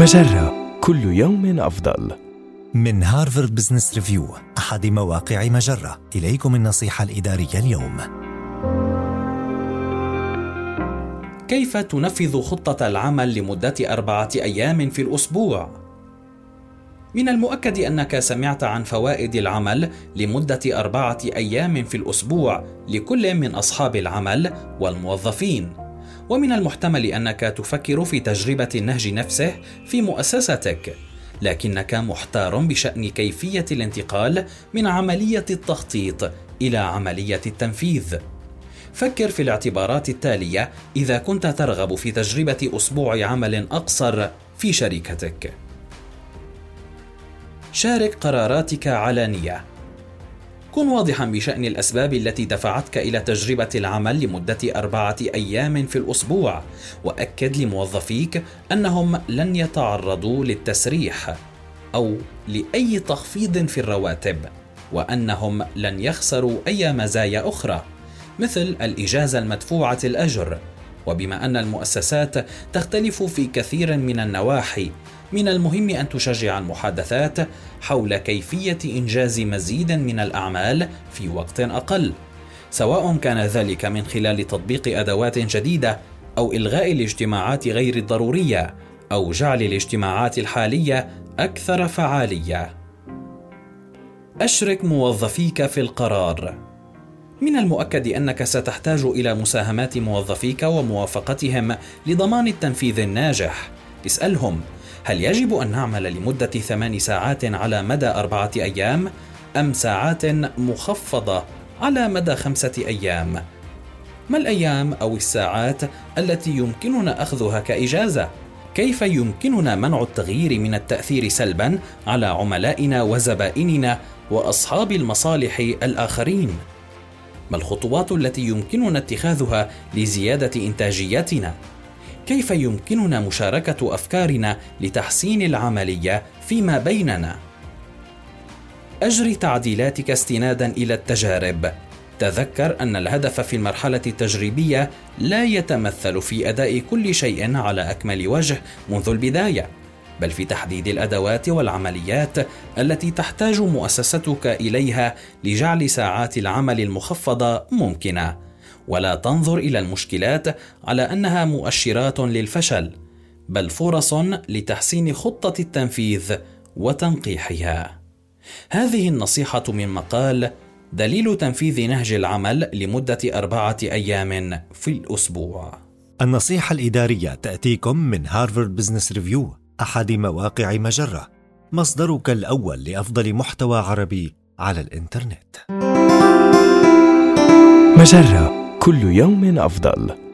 مجرة كل يوم أفضل. من Harvard Business Review أحد مواقع مجرة إليكم النصيحة الإدارية اليوم كيف تنفذ خطة العمل لمدة أربعة أيام في الأسبوع؟ من المؤكد أنك سمعت عن فوائد العمل لمدة أربعة أيام في الأسبوع لكل من أصحاب العمل والموظفين ومن المحتمل أنك تفكر في تجربة النهج نفسه في مؤسستك لكنك محتار بشأن كيفية الانتقال من عملية التخطيط إلى عملية التنفيذ. فكر في الاعتبارات التالية إذا كنت ترغب في تجربة أسبوع عمل أقصر في شركتك. شارك قراراتك علانية. كن واضحا بشأن الأسباب التي دفعتك إلى تجربة العمل لمدة أربعة أيام في الأسبوع، وأكد لموظفيك أنهم لن يتعرضوا للتسريح أو لأي تخفيض في الرواتب، وأنهم لن يخسروا أي مزايا أخرى، مثل الإجازة المدفوعة الأجر، وبما أن المؤسسات تختلف في كثير من النواحي من المهم أن تشجع المحادثات حول كيفية إنجاز مزيد من الأعمال في وقت أقل. سواء كان ذلك من خلال تطبيق أدوات جديدة أو إلغاء الاجتماعات غير الضرورية أو جعل الاجتماعات الحالية أكثر فعالية. أشرك موظفيك في القرار. من المؤكد أنك ستحتاج إلى مساهمات موظفيك وموافقتهم لضمان التنفيذ الناجح. اسألهم هل يجب أن نعمل لمدة ثمان ساعات على مدى أربعة أيام أم ساعات مخفضة على مدى خمسة أيام؟ ما الأيام أو الساعات التي يمكننا أخذها كإجازة؟ كيف يمكننا منع التغيير من التأثير سلبا على عملائنا وزبائننا وأصحاب المصالح الآخرين؟ ما الخطوات التي يمكننا اتخاذها لزيادة إنتاجيتنا؟ كيف يمكننا مشاركة أفكارنا لتحسين العملية فيما بيننا؟ اجري تعديلاتك استنادا إلى التجارب. تذكر أن الهدف في المرحلة التجريبية لا يتمثل في أداء كل شيء على أكمل وجه منذ البداية بل في تحديد الأدوات والعمليات التي تحتاج مؤسستك إليها لجعل ساعات العمل المخفضة ممكنة. ولا تنظر إلى المشكلات على أنها مؤشرات للفشل بل فرص لتحسين خطة التنفيذ وتنقيحها. هذه النصيحة من مقال دليل تنفيذ نهج العمل لمدة أربعة أيام في الأسبوع. النصيحة الإدارية تأتيكم من Harvard Business Review أحد مواقع مجرة مصدرك الأول لأفضل محتوى عربي على الإنترنت. مجرة. كل يوم أفضل.